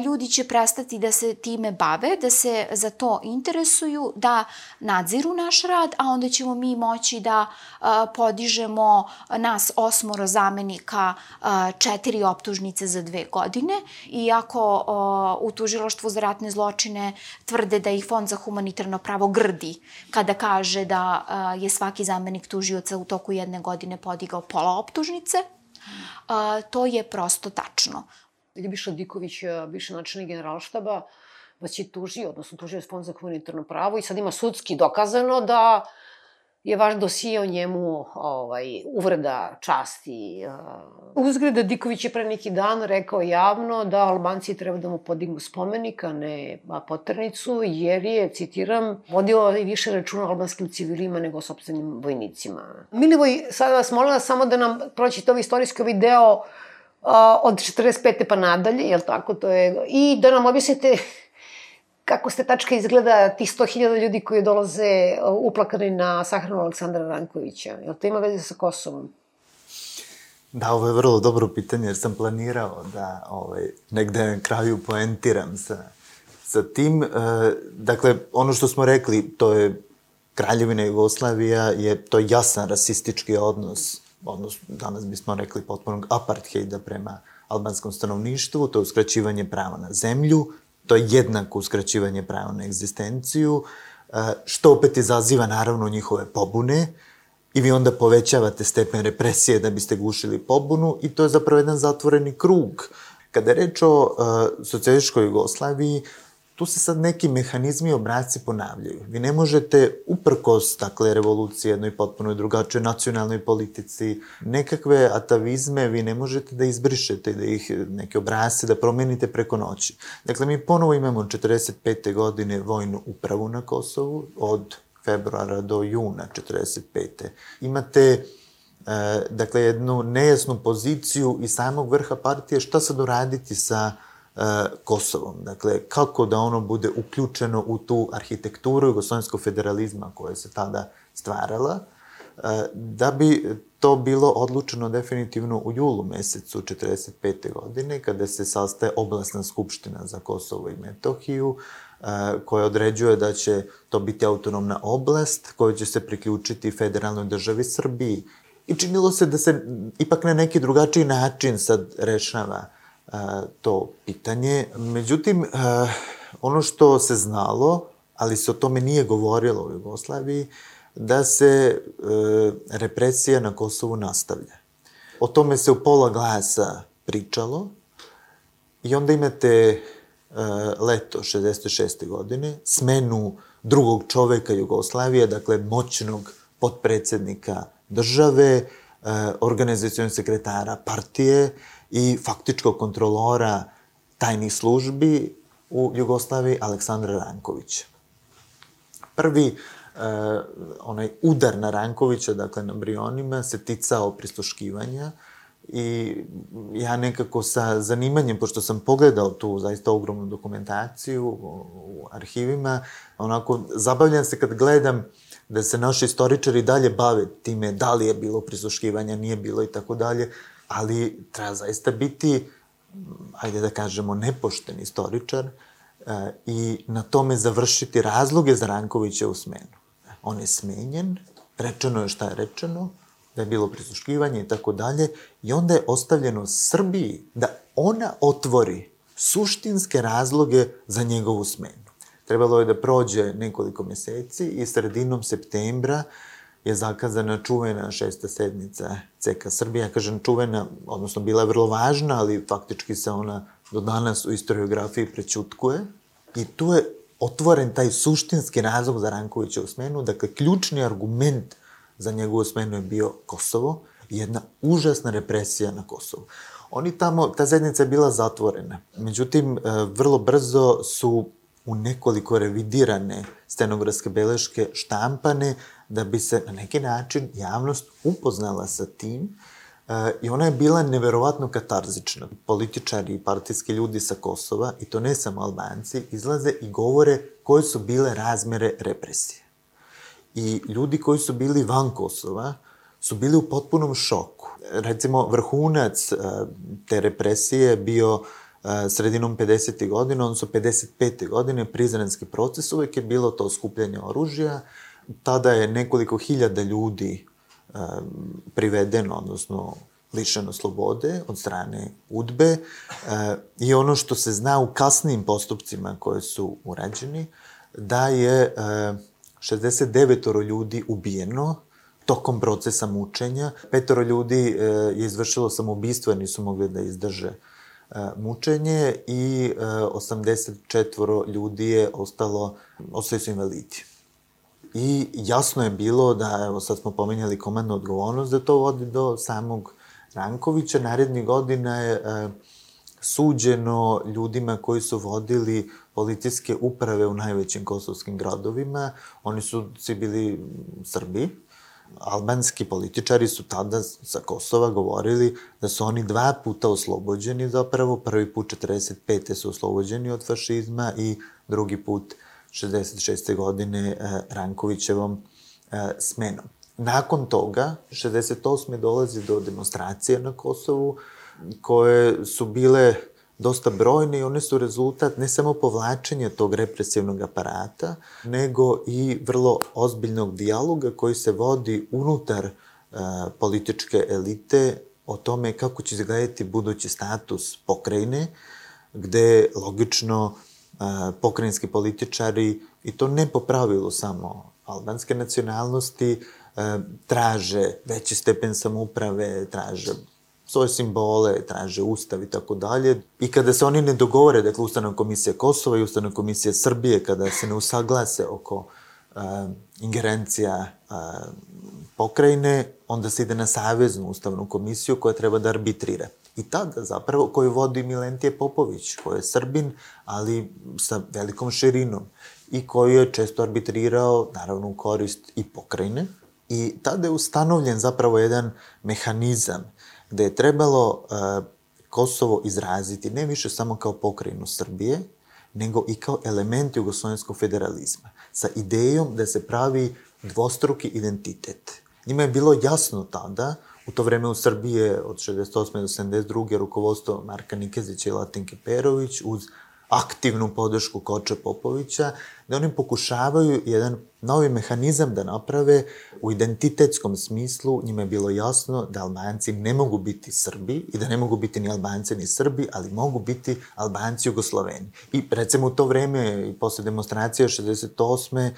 ljudi će prestati da se time bave, da se za to interesuju, da nadziru naš rad, a onda ćemo mi moći da podižemo nas osmoro zamenika četiri optužnice za dve godine. Iako u tužilaštvu za ratne zločine tvrde da ih Fond za humanitarno pravo grdi kada kaže da je svaki zamenik tužioca u toku jedne godine podigao pola optužnice. To je prosto tačno. Ljubiša Diković, bivši načelnik generalštaba, vas je tužio, odnosno tužio je Fond za humanitarno pravo i sad ima sudski dokazano da je vaš dosije o njemu ovaj, uvreda časti. Uh, uzgreda Diković je pre neki dan rekao javno da Albanci treba da mu podignu spomenik, a ne poternicu, jer je, citiram, vodio i više računa albanskim civilima nego sobstvenim vojnicima. Milivoj, sada vas molim samo da nam proćete ovaj istorijski ovaj deo od 45. pa nadalje, jel tako, to je, i da nam objasnite kako ste tačka izgleda tih 100.000 ljudi koji dolaze uplakani na sahranu Aleksandra Rankovića? Jel to ima veze sa Kosovom? Da, ovo je vrlo dobro pitanje, jer sam planirao da ovaj, negde na kraju poentiram sa, sa tim. E, dakle, ono što smo rekli, to je Kraljevina Jugoslavija, je to jasan rasistički odnos, odnos, danas bismo rekli potpunog apartheida prema albanskom stanovništvu, to je uskraćivanje prava na zemlju, to je jednako uskraćivanje prava na egzistenciju, e, što opet izaziva naravno njihove pobune i vi onda povećavate stepen represije da biste gušili pobunu i to je zapravo jedan zatvoreni krug. Kada je reč o uh, socijalističkoj Jugoslaviji, tu se sad neki mehanizmi i obraci ponavljaju. Vi ne možete, uprkos, dakle, revoluciji jednoj potpuno drugačoj nacionalnoj politici, nekakve atavizme vi ne možete da izbrišete, da ih, neke obrase, da promenite preko noći. Dakle, mi ponovo imamo 45. godine vojnu upravu na Kosovu, od februara do juna 45. Imate e, dakle, jednu nejasnu poziciju i samog vrha partije šta sad uraditi sa E, Kosovom. Dakle, kako da ono bude uključeno u tu arhitekturu jugoslovenskog federalizma koja se tada stvarala, e, da bi to bilo odlučeno definitivno u julu mesecu 45. godine, kada se sastaje oblastna skupština za Kosovo i Metohiju, e, koja određuje da će to biti autonomna oblast koja će se priključiti federalnoj državi Srbiji. I činilo se da se ipak na neki drugačiji način sad rešava uh, to pitanje. Međutim, ono što se znalo, ali se o tome nije govorilo u Jugoslaviji, da se e, represija na Kosovu nastavlja. O tome se u pola glasa pričalo i onda imate e, leto 66. godine, smenu drugog čoveka Jugoslavije, dakle moćnog potpredsednika države, e, organizacijonog sekretara partije, i faktičkog kontrolora tajnih službi u Jugoslaviji Aleksandra Rankovića. Prvi e, onaj udar na Rankovića, dakle na Brionima, se ticao pristuškivanja i ja nekako sa zanimanjem, pošto sam pogledao tu zaista ogromnu dokumentaciju u arhivima, onako zabavljam se kad gledam da se naši istoričari dalje bave time da li je bilo prisuškivanja, nije bilo i tako dalje, ali treba zaista biti, ajde da kažemo, nepošten istoričar e, i na tome završiti razloge za Rankovića u smenu. On je smenjen, rečeno je šta je rečeno, da je bilo prisuškivanje i tako dalje, i onda je ostavljeno Srbiji da ona otvori suštinske razloge za njegovu smenu. Trebalo je da prođe nekoliko meseci i sredinom septembra je zakazana čuvena šesta sednica CK Srbija. Ja kažem čuvena, odnosno bila je vrlo važna, ali faktički se ona do danas u istoriografiji prećutkuje. I tu je otvoren taj suštinski razlog za Rankovića u smenu. Dakle, ključni argument za njegovu smenu je bio Kosovo i jedna užasna represija na Kosovu. Oni tamo, ta zajednica je bila zatvorena. Međutim, e, vrlo brzo su u nekoliko revidirane stenografske beleške štampane da bi se na neki način javnost upoznala sa tim e, i ona je bila neverovatno katarzična. Političari i partijski ljudi sa Kosova, i to ne samo Albanci, izlaze i govore koje su bile razmere represije. I ljudi koji su bili van Kosova su bili u potpunom šoku. Recimo, vrhunac e, te represije bio e, sredinom 50. godina, odnosno 55. godine, prizrenski proces, uvek je bilo to skupljanje oružja, tada je nekoliko hiljada ljudi privedeno, odnosno lišeno slobode od strane UDBE i ono što se zna u kasnim postupcima koje su urađeni, da je e, 69 ljudi ubijeno tokom procesa mučenja. Petoro ljudi je izvršilo samoubistvo nisu mogli da izdrže mučenje i e, 84 ljudi je ostalo, ostali su invalidi. I jasno je bilo da, evo sad smo pomenjali komandnu odgovornost, da to vodi do samog Rankovića. Narednih godina je e, suđeno ljudima koji su vodili policijske uprave u najvećim kosovskim gradovima. Oni su svi bili Srbi. Albanski političari su tada sa Kosova govorili da su oni dva puta oslobođeni zapravo. Prvi put 45. su oslobođeni od fašizma i drugi put 66. godine eh, Rankovićevom eh, smenom. Nakon toga, 68. dolazi do demonstracije na Kosovu, koje su bile dosta brojne i one su rezultat ne samo povlačenja tog represivnog aparata, nego i vrlo ozbiljnog dijaloga koji se vodi unutar uh, političke elite o tome kako će izgledati budući status pokrajine, gde logično pokrajinski političari, i to ne po pravilu samo albanske nacionalnosti, uh, traže veći stepen samouprave, traže svoje simbole, traže ustav i tako dalje. I kada se oni ne dogovore, dakle Ustavna komisija Kosova i Ustavna komisija Srbije, kada se ne usaglase oko uh, ingerencija uh, pokrajine, onda se ide na Saveznu ustavnu komisiju koja treba da arbitrira. I tada zapravo koju vodi Milentije Popović, koji je Srbin, ali sa velikom širinom i koji je često arbitrirao, naravno u korist i pokrajine. I tada je ustanovljen zapravo jedan mehanizam gde je trebalo uh, Kosovo izraziti ne više samo kao pokrajinu Srbije, nego i kao element jugoslovenskog federalizma, sa idejom da se pravi dvostruki identitet. Njima je bilo jasno tada, u to vreme u Srbiji od 68. do 72. rukovodstvo Marka Nikezića i Latinke Perović uz aktivnu podršku Koča Popovića, da oni pokušavaju jedan novi mehanizam da naprave u identitetskom smislu. Njima je bilo jasno da Albanci ne mogu biti Srbi i da ne mogu biti ni Albanci ni Srbi, ali mogu biti Albanci Jugosloveni. I recimo u to vreme i posle demonstracije 68.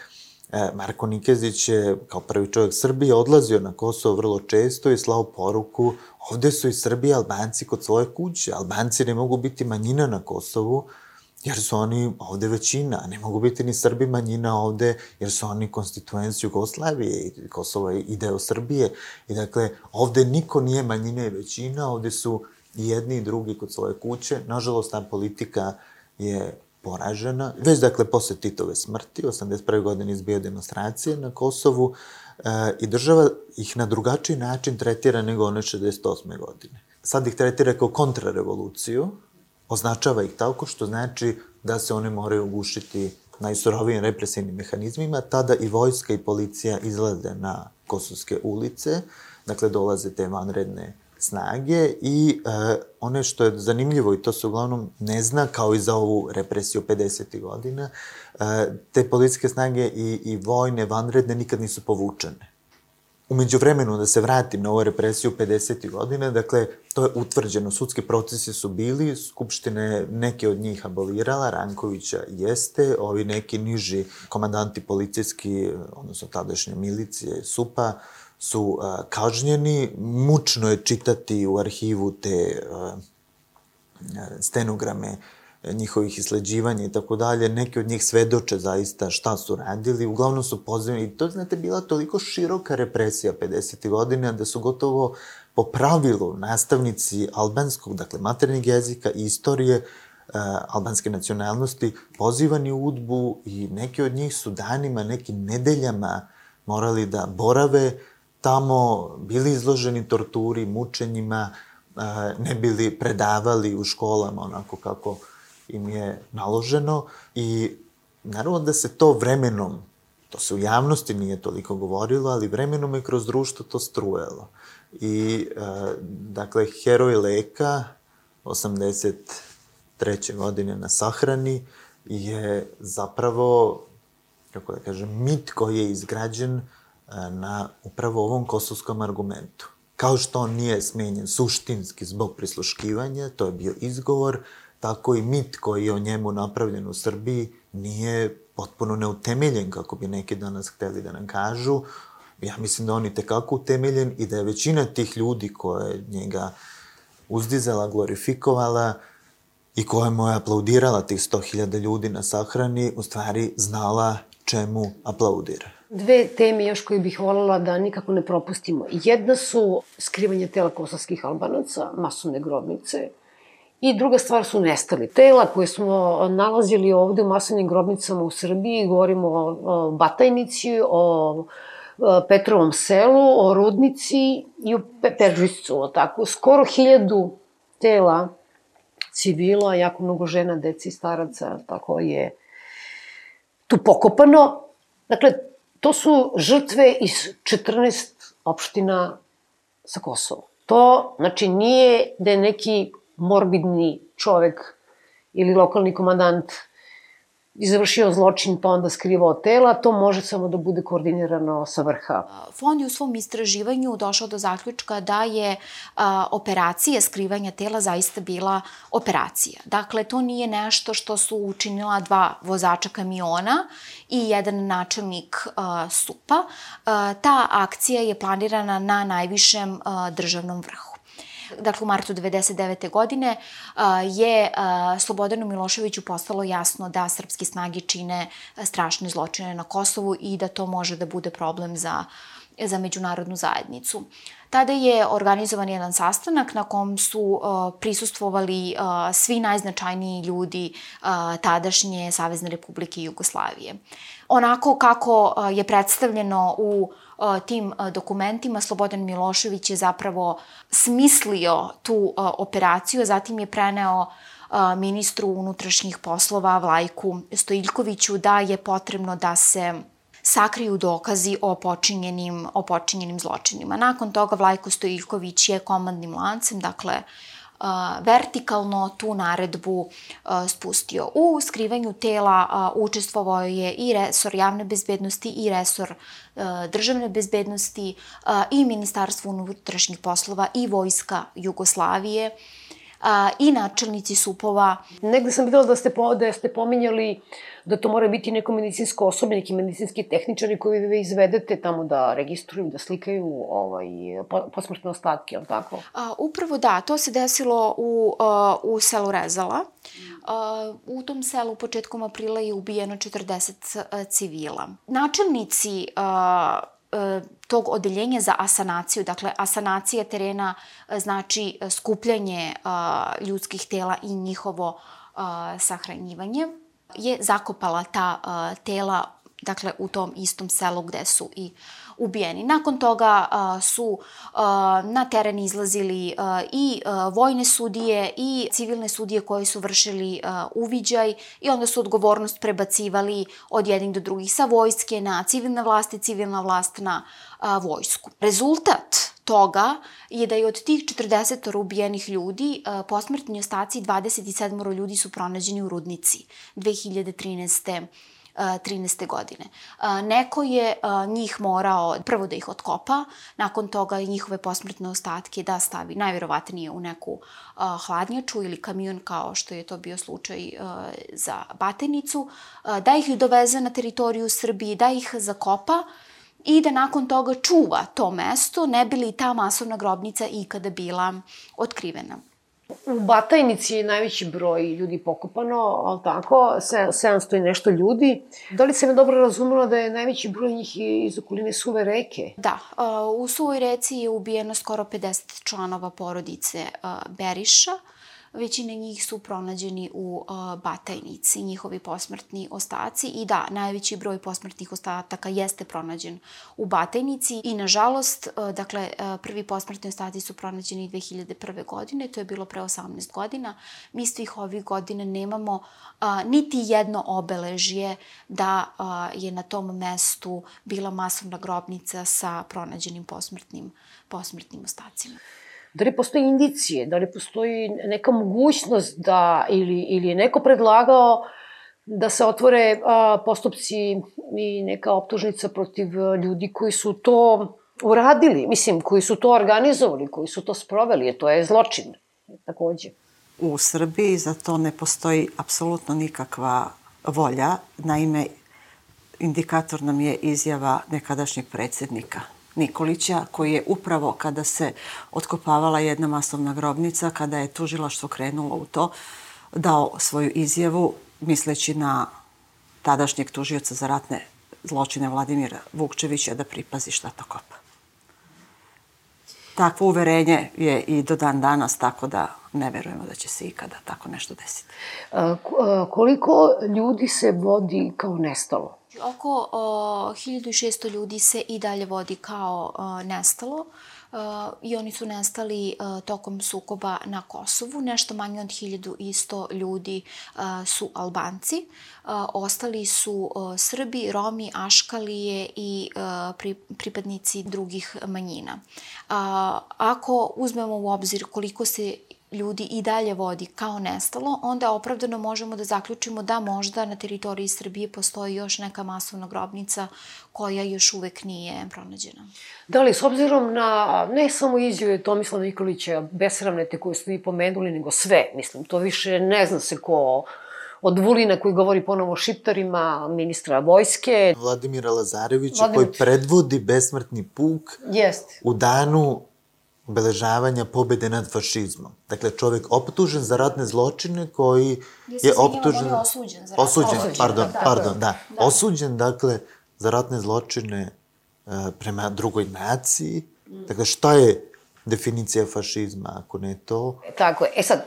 E, Marko Nikezić je kao prvi čovjek Srbije odlazio na Kosovo vrlo često i slao poruku ovde su i Srbi i Albanci kod svoje kuće. Albanci ne mogu biti manjina na Kosovu, jer su oni ovde većina, ne mogu biti ni Srbi manjina ovde, jer su oni konstituenci Jugoslavije i Kosovo je i deo Srbije. I dakle, ovde niko nije manjina i većina, ovde su i jedni i drugi kod svoje kuće. Nažalost, ta politika je poražena. Već, dakle, posle Titove smrti, 81. godine izbio demonstracije na Kosovu e, i država ih na drugačiji način tretira nego one 68. godine. sad ih tretira kao kontrarevoluciju, označava ih tako što znači da se one moraju ugušiti najsurovijim represivnim mehanizmima, tada i vojska i policija izlaze na kosovske ulice, dakle dolaze te vanredne snage i e, one što je zanimljivo i to se uglavnom ne zna, kao i za ovu represiju 50. godina, e, te policijske snage i, i vojne vanredne nikad nisu povučene. Umeđu vremenu, da se vratim na ovu represiju 50. godina, dakle, to je utvrđeno, sudski procesi su bili, Skupštine neke od njih abolirala, Rankovića jeste, ovi neki niži komandanti policijski, odnosno tadašnje milicije, SUPA, su a, kažnjeni. Mučno je čitati u arhivu te a, stenograme njihovih isleđivanja i tako dalje. Neki od njih svedoče zaista šta su radili. Uglavnom su pozivani. I to, znate, bila toliko široka represija 50. godina da su gotovo po pravilu nastavnici albanskog, dakle maternih jezika i istorije uh, albanske nacionalnosti pozivani u udbu i neki od njih su danima, nekim nedeljama morali da borave tamo, bili izloženi torturi, mučenjima, uh, ne bili predavali u školama onako kako im je naloženo i naravno da se to vremenom, to se u javnosti nije toliko govorilo, ali vremenom je kroz društvo to strujelo. I, dakle, heroj Leka, 83. godine na sahrani, je zapravo, kako da kažem, mit koji je izgrađen e, na upravo ovom kosovskom argumentu. Kao što on nije smenjen suštinski zbog prisluškivanja, to je bio izgovor, tako i mit koji je o njemu napravljen u Srbiji nije potpuno neutemeljen, kako bi neki danas hteli da nam kažu. Ja mislim da on je tekako utemeljen i da je većina tih ljudi koja je njega uzdizala, glorifikovala i koja mu je aplaudirala tih 100.000 ljudi na sahrani, u stvari znala čemu aplaudira. Dve teme još koje bih voljela da nikako ne propustimo. Jedna su skrivanje tela kosovskih albanaca, masovne grobnice, I druga stvar su nestali. Tela koje smo nalazili ovde u masovnim grobnicama u Srbiji, govorimo o, Batajnici, o, Petrovom selu, o Rudnici i o Pe Peržiscu, tako. Skoro hiljadu tela civila, jako mnogo žena, deci i staraca, tako je tu pokopano. Dakle, to su žrtve iz 14 opština sa Kosova. To, znači, nije da je neki morbidni čovek ili lokalni komandant izvršio zločin pa onda skrivao tela, to može samo da bude koordinirano sa vrha. Fond je u svom istraživanju došao do zaključka da je a, operacija skrivanja tela zaista bila operacija. Dakle, to nije nešto što su učinila dva vozača kamiona i jedan načelnik a, SUPA. A, ta akcija je planirana na najvišem a, državnom vrhu dakle u martu 99. godine, je Slobodanu Miloševiću postalo jasno da srpski snagi čine strašne zločine na Kosovu i da to može da bude problem za za međunarodnu zajednicu. Tada je organizovan jedan sastanak na kom su uh, prisustvovali uh, svi najznačajniji ljudi uh, tadašnje Savezne republike Jugoslavije. Onako kako uh, je predstavljeno u tim dokumentima Slobodan Milošević je zapravo smislio tu operaciju, a zatim je preneo ministru unutrašnjih poslova Vlajku Stojiljkoviću da je potrebno da se sakriju dokazi o počinjenim, o počinjenim zločinima. Nakon toga Vlajko Stojiljković je komandnim lancem, dakle, vertikalno tu naredbu spustio. U skrivanju tela učestvovao je i resor javne bezbednosti i resor državne bezbednosti i Ministarstvo unutrašnjih poslova i Vojska Jugoslavije i načelnici supova. Negde sam videla da ste, po, da ste pominjali da to mora biti neko medicinsko osobe, neki medicinski tehničari koji vi izvedete tamo da registruju, da slikaju ovaj, posmrtne ostatke, ali tako? A, upravo da, to se desilo u, u selu Rezala. A, u tom selu početkom aprila je ubijeno 40 civila. Načelnici a, tog odeljenja za asanaciju, dakle asanacija terena znači skupljanje ljudskih tela i njihovo sahranjivanje je zakopala ta uh, tela dakle u tom istom selu gde su i ubijeni. Nakon toga su na teren izlazili i vojne sudije i civilne sudije koji su vršili uviđaj i onda su odgovornost prebacivali od jednih do drugih sa vojske na civilne vlasti, civilna vlast na vojsku. Rezultat toga je da je od tih 40 ubijenih ljudi posmrtni ostaci 27 ljudi su pronađeni u Rudnici 2013. 13. godine. Neko je njih morao prvo da ih otkopa, nakon toga njihove posmrtne ostatke da stavi najverovatnije u neku hladnjaču ili kamion kao što je to bio slučaj za Batenicu, da ih doveze na teritoriju Srbije, da ih zakopa i da nakon toga čuva to mesto, ne bi li ta masovna grobnica ikada bila otkrivena. U Batajnici je najveći broj ljudi pokopano, ali tako, 700 i nešto ljudi. Da li se me dobro razumela da je najveći broj njih iz okoline Suve reke? Da, u Suvoj reci je ubijeno skoro 50 članova porodice Beriša. Većina njih su pronađeni u Batajnici, njihovi posmrtni ostaci i da, najveći broj posmrtnih ostataka jeste pronađen u Batajnici i nažalost, dakle, prvi posmrtni ostaci su pronađeni 2001. godine, to je bilo pre 18 godina. Mi svih ovih godina nemamo niti jedno obeležje da je na tom mestu bila masovna grobnica sa pronađenim posmrtnim, posmrtnim ostacima da li postoji indicije, da li postoji neka mogućnost da, ili, ili je neko predlagao da se otvore a, postupci i neka optužnica protiv ljudi koji su to uradili, mislim, koji su to organizovali, koji su to sproveli, jer to je zločin, takođe. U Srbiji za to ne postoji apsolutno nikakva volja. Naime, indikator nam je izjava nekadašnjeg predsednika Nikolića, koji je upravo kada se otkopavala jedna masovna grobnica, kada je tužilaštvo krenulo u to, dao svoju izjavu misleći na tadašnjeg tužioca za ratne zločine Vladimira Vukčevića da pripazi šta to kopa. Takvo uverenje je i do dan danas, tako da ne verujemo da će se ikada tako nešto desiti. A, koliko ljudi se vodi kao nestalo? Oko o, 1600 ljudi se i dalje vodi kao o, nestalo i oni su nestali tokom sukoba na Kosovu. Nešto manje od 1100 ljudi su Albanci. Ostali su Srbi, Romi, Aškalije i pripadnici drugih manjina. Ako uzmemo u obzir koliko se ljudi i dalje vodi kao nestalo, onda opravdano možemo da zaključimo da možda na teritoriji Srbije postoji još neka masovna grobnica koja još uvek nije pronađena. Da li, s obzirom na ne samo izjave Tomislava Nikolića, besramnete koje ste vi pomenuli, nego sve, mislim, to više ne zna se ko od Vulina koji govori ponovo o šiptarima, ministra vojske. Vladimira Lazarevića Vladimir... koji predvodi besmrtni puk Jest. u danu obeležavanja pobede nad fašizmom. Dakle, čovek optužen za ratne zločine koji je optužen... On je osuđen za ratne Osuđen, osuđen pardon, da, pardon, da. da. Osuđen, dakle, za ratne zločine uh, prema drugoj naciji. Mm. Dakle, šta je definicija fašizma, ako ne to? Tako je. E sad,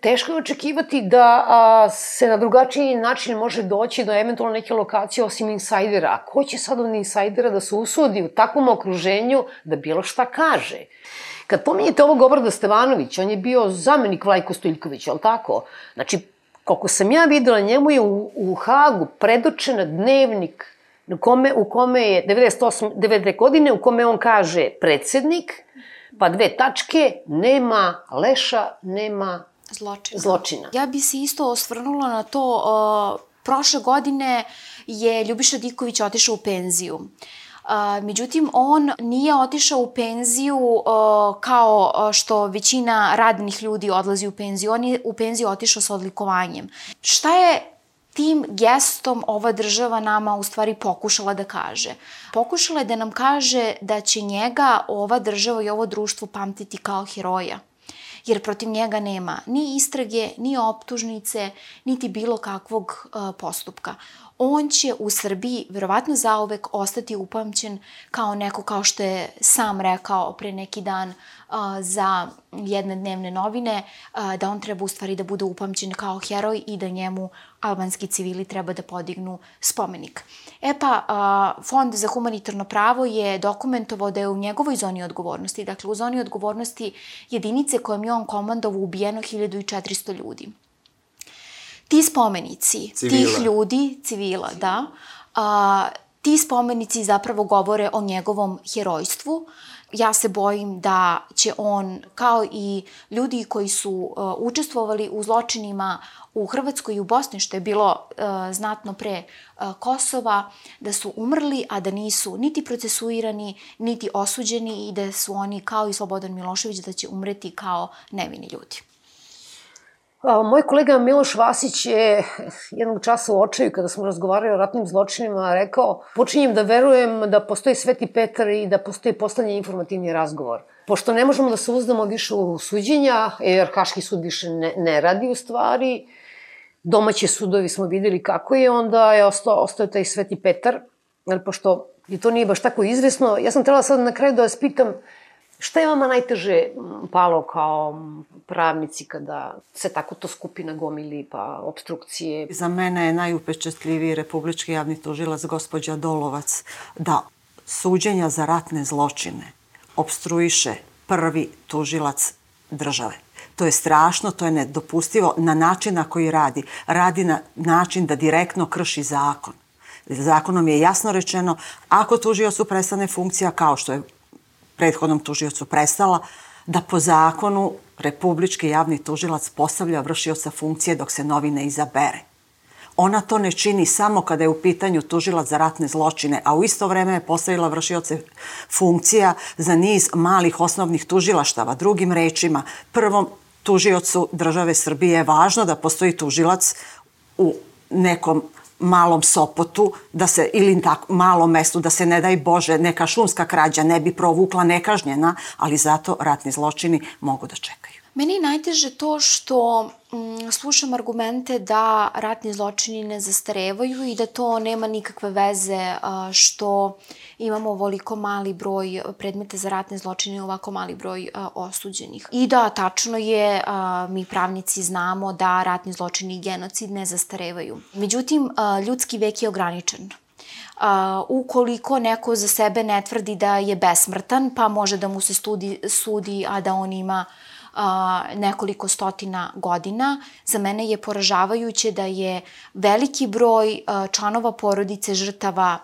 teško je očekivati da a, se na drugačiji način može doći do eventualno neke lokacije osim insajdera. A ko će sad od insajdera da se usudi u takvom okruženju da bilo šta kaže? Kad pominjete ovog obrada Stevanović, on je bio zamenik Vlajko Stojiljkovića, ali tako? Znači, koliko sam ja videla, njemu je u, u Hagu predočena dnevnik u kome, u kome je 98, 90 godine, u kome on kaže predsednik, pa dve tačke, nema leša, nema zločina. zločina. Ja bi se isto osvrnula na to, uh, prošle godine je Ljubiša Diković otišao u penziju. Uh, međutim, on nije otišao u penziju uh, kao što većina radnih ljudi odlazi u penziju. On je u penziju otišao sa odlikovanjem. Šta je tim gestom ova država nama u stvari pokušala da kaže. Pokušala je da nam kaže da će njega ova država i ovo društvo pamtiti kao heroja jer protiv njega nema ni istrage, ni optužnice, niti bilo kakvog uh, postupka. On će u Srbiji verovatno zaovek ostati upamćen kao neko, kao što je sam rekao pre neki dan za jedne dnevne novine, da on treba u stvari da bude upamćen kao heroj i da njemu albanski civili treba da podignu spomenik. E pa, Fond za humanitarno pravo je dokumentovao da je u njegovoj zoni odgovornosti, dakle u zoni odgovornosti jedinice kojom je on komandovao ubijeno 1400 ljudi ti spomenici civila. tih ljudi, civila, da, a, ti spomenici zapravo govore o njegovom herojstvu. Ja se bojim da će on, kao i ljudi koji su uh, učestvovali u zločinima u Hrvatskoj i u Bosni, što je bilo uh, znatno pre uh, Kosova, da su umrli, a da nisu niti procesuirani, niti osuđeni i da su oni, kao i Slobodan Milošević, da će umreti kao nevini ljudi. Moj kolega Miloš Vasić je jednog časa u očaju, kada smo razgovarali o ratnim zločinima, rekao počinjem da verujem da postoji Sveti Petar i da postoji poslednji informativni razgovor. Pošto ne možemo da se uzdamo više u suđenja, jer Haški sud više ne, ne radi u stvari, domaći sudovi smo videli kako je, onda je ostao, ostao taj Sveti Petar, jer pošto je to nije baš tako izvesno, ja sam trebala sad na kraju da vas pitam Šta je vama najteže palo kao pravnici kada se tako to skupi na gomili, pa obstrukcije? Za mene je najupečetljiviji republički javni tužilac gospođa Dolovac da suđenja za ratne zločine obstruiše prvi tužilac države. To je strašno, to je nedopustivo na način na koji radi. Radi na način da direktno krši zakon. Zakonom je jasno rečeno, ako tužiocu prestane funkcija, kao što je prethodnom tužiocu prestala, da po zakonu republički javni tužilac postavlja vršioca funkcije dok se novi ne izabere. Ona to ne čini samo kada je u pitanju tužilac za ratne zločine, a u isto vreme je postavila vršioce funkcija za niz malih osnovnih tužilaštava. Drugim rečima, prvom tužiocu države Srbije je važno da postoji tužilac u nekom malom Sopotu, da se, ili tako, malom mestu, da se ne daj Bože neka šumska krađa ne bi provukla nekažnjena, ali zato ratni zločini mogu da čekaju. Meni je najteže to što mm, slušam argumente da ratni zločini ne zastarevaju i da to nema nikakve veze što imamo ovoliko mali broj predmeta za ratne zločine i ovako mali broj osuđenih. I da, tačno je, mi pravnici znamo da ratni zločini i genocid ne zastarevaju. Međutim, ljudski vek je ograničen. Uh, ukoliko neko za sebe ne tvrdi da je besmrtan, pa može da mu se studi, sudi, a da on ima nekoliko stotina godina. Za mene je poražavajuće da je veliki broj članova porodice žrtava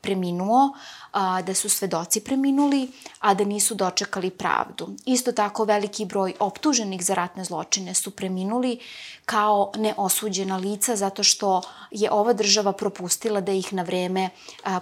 preminuo, a, da su svedoci preminuli, a da nisu dočekali pravdu. Isto tako veliki broj optuženih za ratne zločine su preminuli kao neosuđena lica zato što je ova država propustila da ih na vreme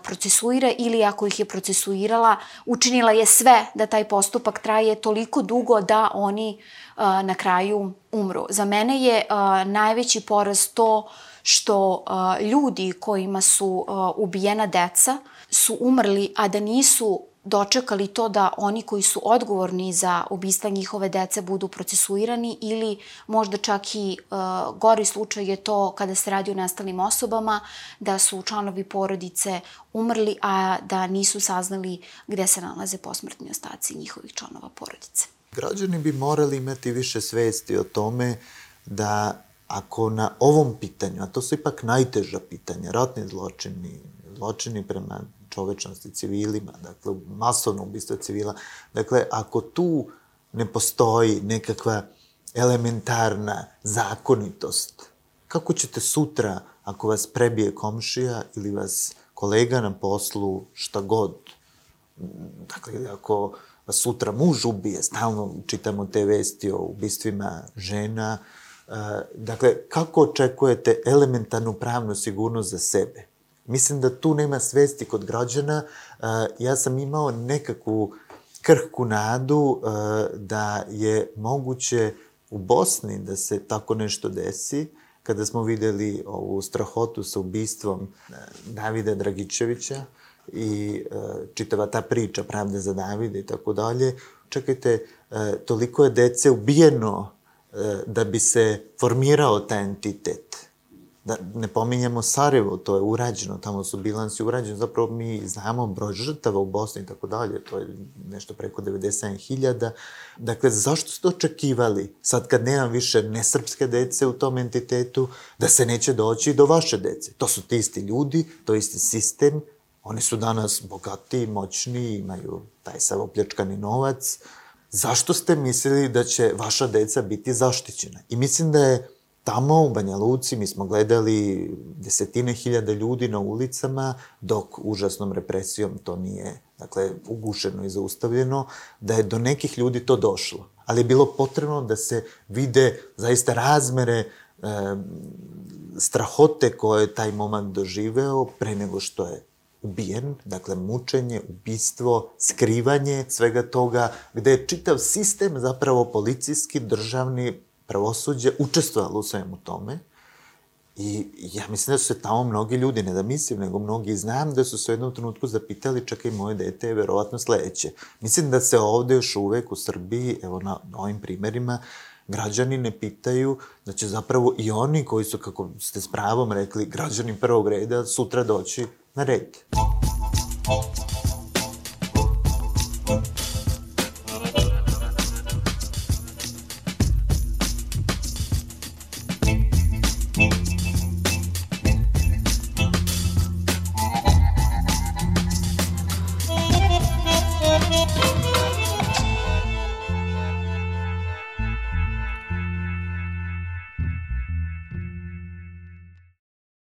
procesuira ili ako ih je procesuirala, učinila je sve da taj postupak traje toliko dugo da oni na kraju umru. Za mene je najveći poraz to što ljudi kojima su ubijena deca su umrli, a da nisu dočekali to da oni koji su odgovorni za ubistva njihove dece budu procesuirani ili možda čak i uh, gori slučaj je to kada se radi o nestalim osobama, da su članovi porodice umrli, a da nisu saznali gde se nalaze posmrtni ostaci njihovih članova porodice. Građani bi morali imati više svesti o tome da ako na ovom pitanju, a to su ipak najteža pitanja, ratni zločini, zločini prema čovečnosti civilima, dakle, masovno ubistvo civila. Dakle, ako tu ne postoji nekakva elementarna zakonitost, kako ćete sutra, ako vas prebije komšija ili vas kolega na poslu, šta god, dakle, ako vas sutra muž ubije, stalno čitamo te vesti o ubistvima žena, dakle, kako očekujete elementarnu pravnu sigurnost za sebe? Mislim da tu nema svesti kod građana. Ja sam imao nekakvu krhku nadu da je moguće u Bosni da se tako nešto desi, kada smo videli ovu strahotu sa ubistvom Davida Dragičevića i čitava ta priča Pravde za Davida i tako dalje. Čekajte, toliko je dece ubijeno da bi se formirao taj entitet Da ne pominjemo Sarajevo, to je urađeno, tamo su bilansi urađeni, zapravo mi znamo broj žrtava u Bosni i tako dalje, to je nešto preko 97.000. Dakle, zašto ste očekivali, sad kad nemam više nesrpske dece u tom entitetu, da se neće doći do vaše dece? To su ti isti ljudi, to isti sistem, oni su danas bogati, moćni, imaju taj sav opljačkani novac. Zašto ste mislili da će vaša deca biti zaštićena? I mislim da je Tamo u Banja Luci mi smo gledali desetine hiljada ljudi na ulicama, dok užasnom represijom to nije, dakle, ugušeno i zaustavljeno, da je do nekih ljudi to došlo. Ali je bilo potrebno da se vide zaista razmere e, strahote koje je taj momak doživeo pre nego što je ubijen, dakle mučenje, ubistvo, skrivanje svega toga, gde je čitav sistem zapravo policijski, državni, pravosuđe učestvovalo u svemu tome i ja mislim da su se tamo mnogi ljudi, ne da mislim, nego mnogi znam da su se u jednom trenutku zapitali čekaj, moje dete je verovatno sledeće. Mislim da se ovde još uvek u Srbiji, evo na ovim primerima, građani ne pitaju da će zapravo i oni koji su, kako ste s pravom rekli, građani prvog reda, sutra doći na red. You.